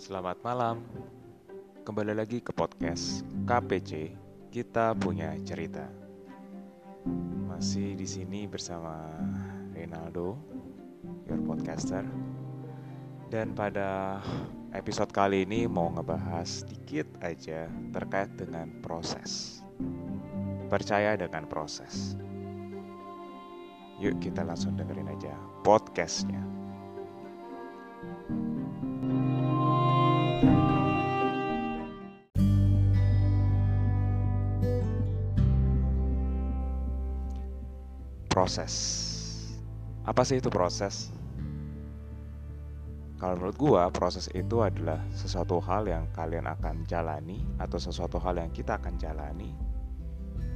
Selamat malam. Kembali lagi ke podcast KPC. Kita punya cerita. Masih di sini bersama Ronaldo, your podcaster. Dan pada episode kali ini mau ngebahas sedikit aja terkait dengan proses. Percaya dengan proses. Yuk kita langsung dengerin aja podcastnya. Proses. Apa sih itu proses? Kalau menurut gua, proses itu adalah sesuatu hal yang kalian akan jalani atau sesuatu hal yang kita akan jalani.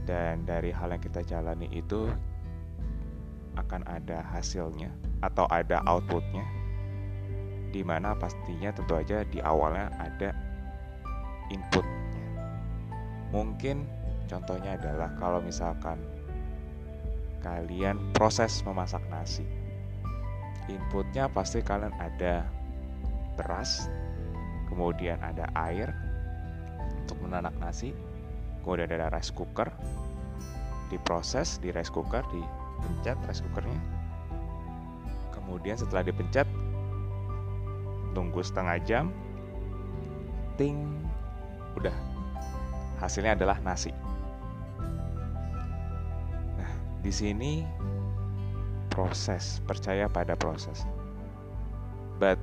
Dan dari hal yang kita jalani itu akan ada hasilnya atau ada outputnya di mana pastinya tentu aja di awalnya ada inputnya mungkin contohnya adalah kalau misalkan kalian proses memasak nasi. Inputnya pasti kalian ada beras kemudian ada air untuk menanak nasi kemudian ada rice cooker. Diproses di rice cooker di pencet rice cookernya. Kemudian setelah dipencet tunggu setengah jam ting udah. Hasilnya adalah nasi di sini proses percaya pada proses. But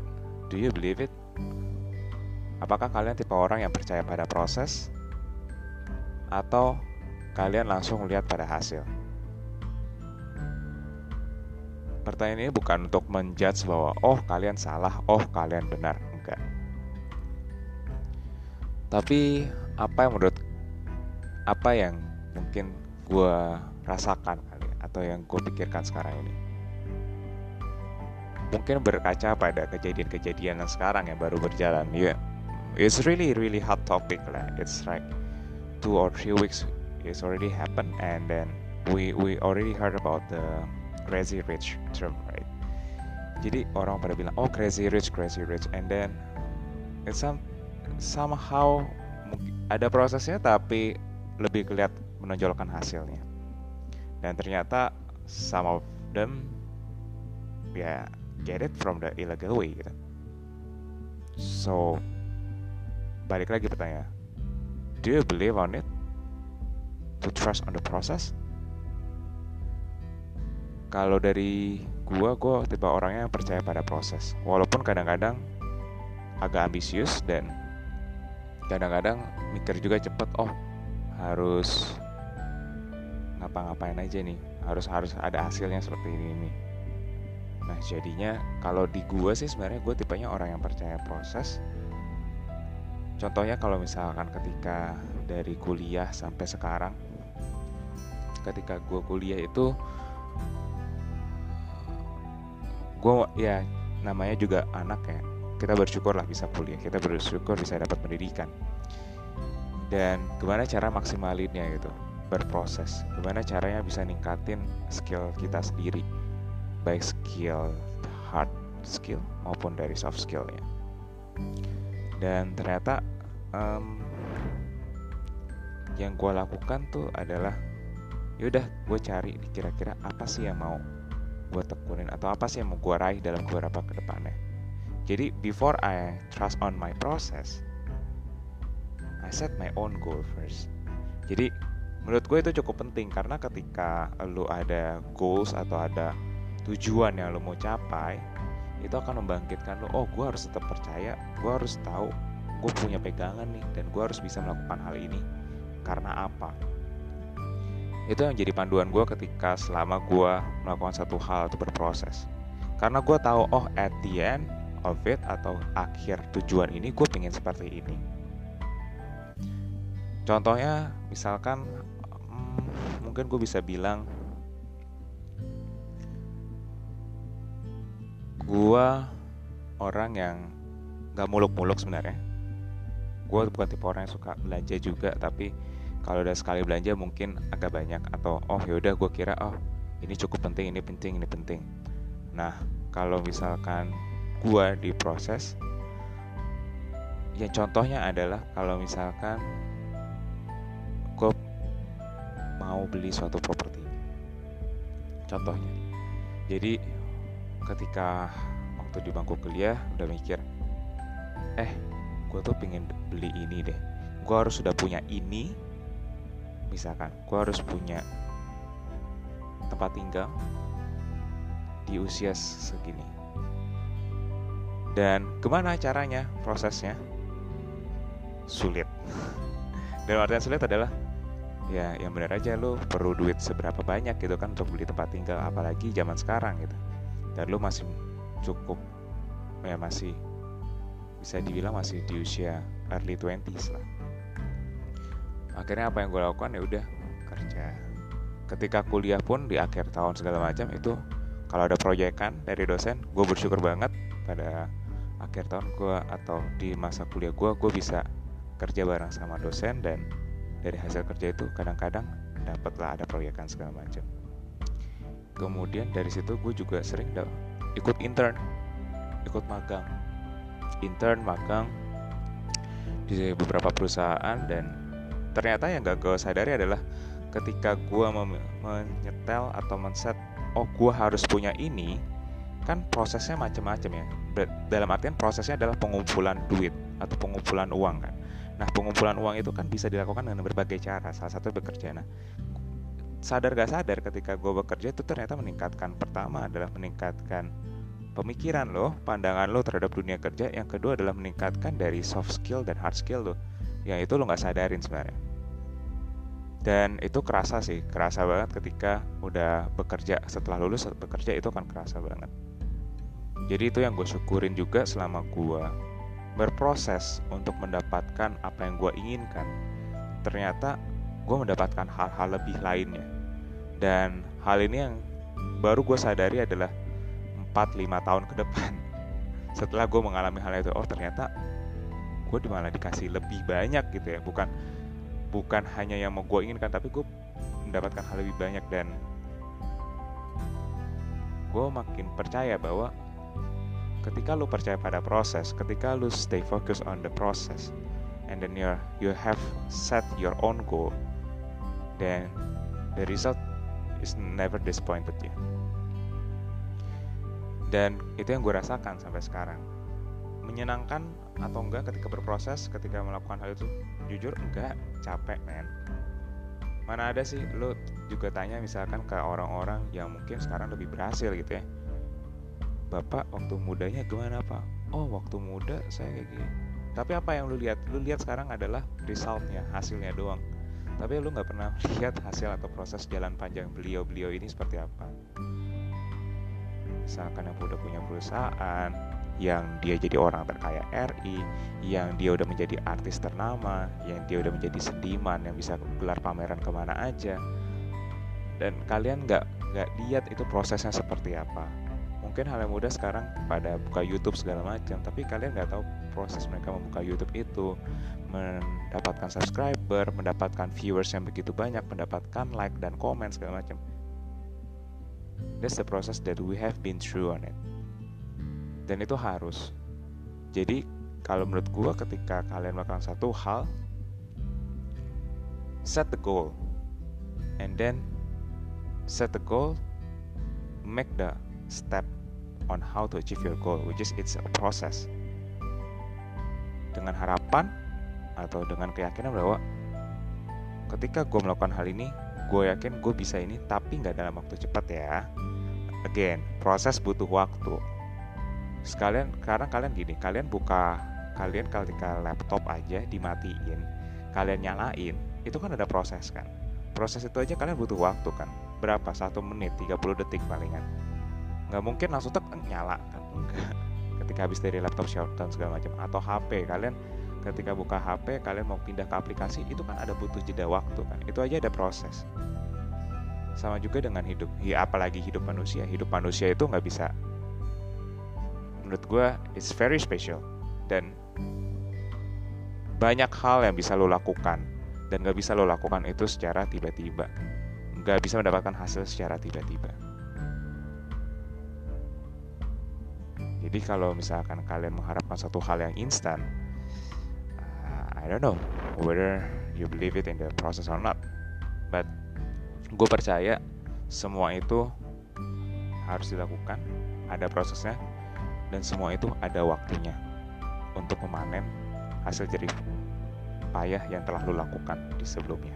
do you believe it? Apakah kalian tipe orang yang percaya pada proses? Atau kalian langsung lihat pada hasil? Pertanyaan ini bukan untuk menjudge bahwa oh kalian salah, oh kalian benar, enggak. Tapi apa yang menurut apa yang mungkin gue rasakan atau yang gue pikirkan sekarang ini? Mungkin berkaca pada kejadian-kejadian yang sekarang yang baru berjalan yeah. it's really really hot topic lah. It's like two or three weeks it's already happened and then we we already heard about the crazy rich term right? Jadi orang pada bilang oh crazy rich crazy rich. And then it's some somehow ada prosesnya tapi lebih kelihatan menonjolkan hasilnya dan ternyata some of them ya yeah, get it from the illegal way gitu. So balik lagi pertanyaan. Do you believe on it? To trust on the process? Kalau dari gua gua tipe orangnya yang percaya pada proses. Walaupun kadang-kadang agak ambisius dan kadang-kadang mikir juga cepet oh harus ngapa-ngapain aja nih. Harus harus ada hasilnya seperti ini nih nah jadinya kalau di gua sih sebenarnya gue tipenya orang yang percaya proses. Contohnya kalau misalkan ketika dari kuliah sampai sekarang ketika gue kuliah itu gue ya namanya juga anak ya. Kita bersyukur lah bisa kuliah. Kita bersyukur bisa dapat pendidikan. Dan gimana cara maksimalinnya gitu berproses. Gimana caranya bisa ningkatin skill kita sendiri? Baik skill hard skill maupun dari soft skillnya. Dan ternyata um, yang gue lakukan tuh adalah yaudah gue cari kira-kira apa sih yang mau gue tekunin atau apa sih yang mau gue raih dalam beberapa ke depannya jadi before I trust on my process I set my own goal first. Jadi menurut gue itu cukup penting karena ketika lu ada goals atau ada tujuan yang lu mau capai itu akan membangkitkan lu oh gue harus tetap percaya gue harus tahu gue punya pegangan nih dan gue harus bisa melakukan hal ini. Karena apa? Itu yang jadi panduan gue ketika selama gue melakukan satu hal atau berproses. Karena gue tahu oh at the end of it atau akhir tujuan ini gue pengen seperti ini. Contohnya misalkan mungkin gue bisa bilang gue orang yang gak muluk-muluk sebenarnya. Gue bukan tipe orang yang suka belanja juga tapi kalau udah sekali belanja mungkin agak banyak atau oh yaudah gue kira oh ini cukup penting ini penting ini penting. Nah kalau misalkan gue diproses ya contohnya adalah kalau misalkan mau beli suatu properti. Contohnya jadi ketika waktu di bangku kuliah udah mikir eh gue tuh pengen beli ini deh. Gue harus sudah punya ini misalkan. Gue harus punya tempat tinggal di usia segini. Dan ke mana caranya prosesnya? Sulit. Dan artinya sulit adalah ya yang benar aja lo perlu duit seberapa banyak gitu kan untuk beli tempat tinggal apalagi zaman sekarang gitu. Dan lo masih cukup ya masih bisa dibilang masih di usia early 20s lah. Akhirnya apa yang gue lakukan? Ya udah kerja. Ketika kuliah pun di akhir tahun segala macam itu kalau ada proyekan dari dosen gue bersyukur banget pada akhir tahun gue atau di masa kuliah gue gue bisa kerja bareng sama dosen dan dari hasil kerja itu kadang-kadang dapatlah ada proyekan segala macam. Kemudian dari situ gue juga sering ikut intern ikut magang. Intern magang di beberapa perusahaan dan ternyata yang gak gue sadari adalah ketika gue menyetel atau men-set oh gue harus punya ini kan prosesnya macam-macam ya. Dalam artian prosesnya adalah pengumpulan duit atau pengumpulan uang kan Nah, pengumpulan uang itu kan bisa dilakukan dengan berbagai cara. Salah satu bekerja. Nah, sadar gak sadar ketika gue bekerja itu ternyata meningkatkan. Pertama adalah meningkatkan pemikiran lo, pandangan lo terhadap dunia kerja. Yang kedua adalah meningkatkan dari soft skill dan hard skill lo. Yang itu lo gak sadarin sebenarnya. Dan itu kerasa sih, kerasa banget ketika udah bekerja. Setelah lulus bekerja itu kan kerasa banget. Jadi itu yang gue syukurin juga selama gue berproses untuk mendapatkan apa yang gue inginkan, ternyata gue mendapatkan hal-hal lebih lainnya. Dan hal ini yang baru gue sadari adalah 4-5 tahun ke depan. Setelah gue mengalami hal itu, oh ternyata gue malah dikasih lebih banyak gitu ya. Bukan bukan hanya yang mau gue inginkan, tapi gue mendapatkan hal lebih banyak dan gue makin percaya bahwa ketika lu percaya pada proses ketika lu stay focus on the process and then you you have set your own goal then the result is never disappointed ya dan itu yang gue rasakan sampai sekarang. Menyenangkan atau enggak ketika berproses ketika melakukan hal itu jujur enggak capek men. Mana ada sih lo juga tanya misalkan ke orang-orang yang mungkin sekarang lebih berhasil gitu ya bapak waktu mudanya gimana pak? Oh waktu muda saya kayak gini. Tapi apa yang lu lihat? Lu lihat sekarang adalah resultnya hasilnya doang. Tapi lu nggak pernah lihat hasil atau proses jalan panjang beliau-beliau ini seperti apa. Misalkan yang udah punya perusahaan yang dia jadi orang terkaya RI yang dia udah menjadi artis ternama yang dia udah menjadi seniman yang bisa gelar pameran ke mana aja. Dan kalian nggak nggak lihat itu prosesnya seperti apa mungkin hal yang mudah sekarang pada buka YouTube segala macam tapi kalian nggak tahu proses mereka membuka YouTube itu. Mendapatkan subscriber mendapatkan viewers yang begitu banyak mendapatkan like dan komen segala macam. That's the process that we have been through on it. Dan itu harus. Jadi kalau menurut gue ketika kalian melakukan satu hal set the goal. And then set the goal make the step on how to achieve your goal, which is it's a process. Dengan harapan atau dengan keyakinan bahwa ketika gue melakukan hal ini, gue yakin gue bisa ini, tapi nggak dalam waktu cepat ya. Again, proses butuh waktu. Sekalian, karena kalian gini, kalian buka, kalian ketika laptop aja dimatiin, kalian nyalain, itu kan ada proses kan. Proses itu aja kalian butuh waktu kan. Berapa? Satu menit, 30 detik palingan nggak mungkin langsung tek nyala. Kan enggak. Ketika habis dari laptop shutdown segala macam. Atau HP kalian ketika buka HP kalian mau pindah ke aplikasi itu kan ada butuh jeda waktu kan. Itu aja ada proses. Sama juga dengan hidup. Ya apalagi hidup manusia. Hidup manusia itu nggak bisa. Menurut gue it's very special. Dan banyak hal yang bisa lo lakukan. Dan nggak bisa lo lakukan itu secara tiba-tiba. Nggak bisa mendapatkan hasil secara tiba-tiba Jadi kalau misalkan kalian mengharapkan satu hal yang instan, I don't know whether you believe it in the process or not but gue percaya semua itu harus dilakukan ada prosesnya dan semua itu ada waktunya untuk memanen hasil jerih payah yang telah lo lakukan di sebelumnya.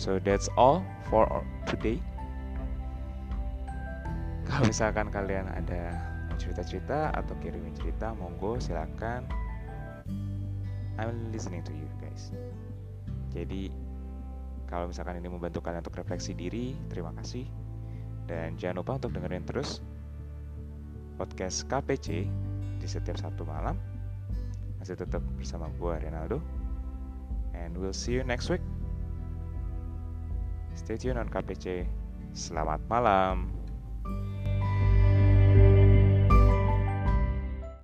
So that's all for today. Kalau misalkan kalian ada cerita-cerita atau kirimin cerita, monggo silakan. I'm listening to you guys. Jadi kalau misalkan ini membantu kalian untuk refleksi diri, terima kasih. Dan jangan lupa untuk dengerin terus podcast KPC di setiap Sabtu malam. Masih tetap bersama gue Renaldo. And we'll see you next week. Stay tuned on KPC. Selamat malam.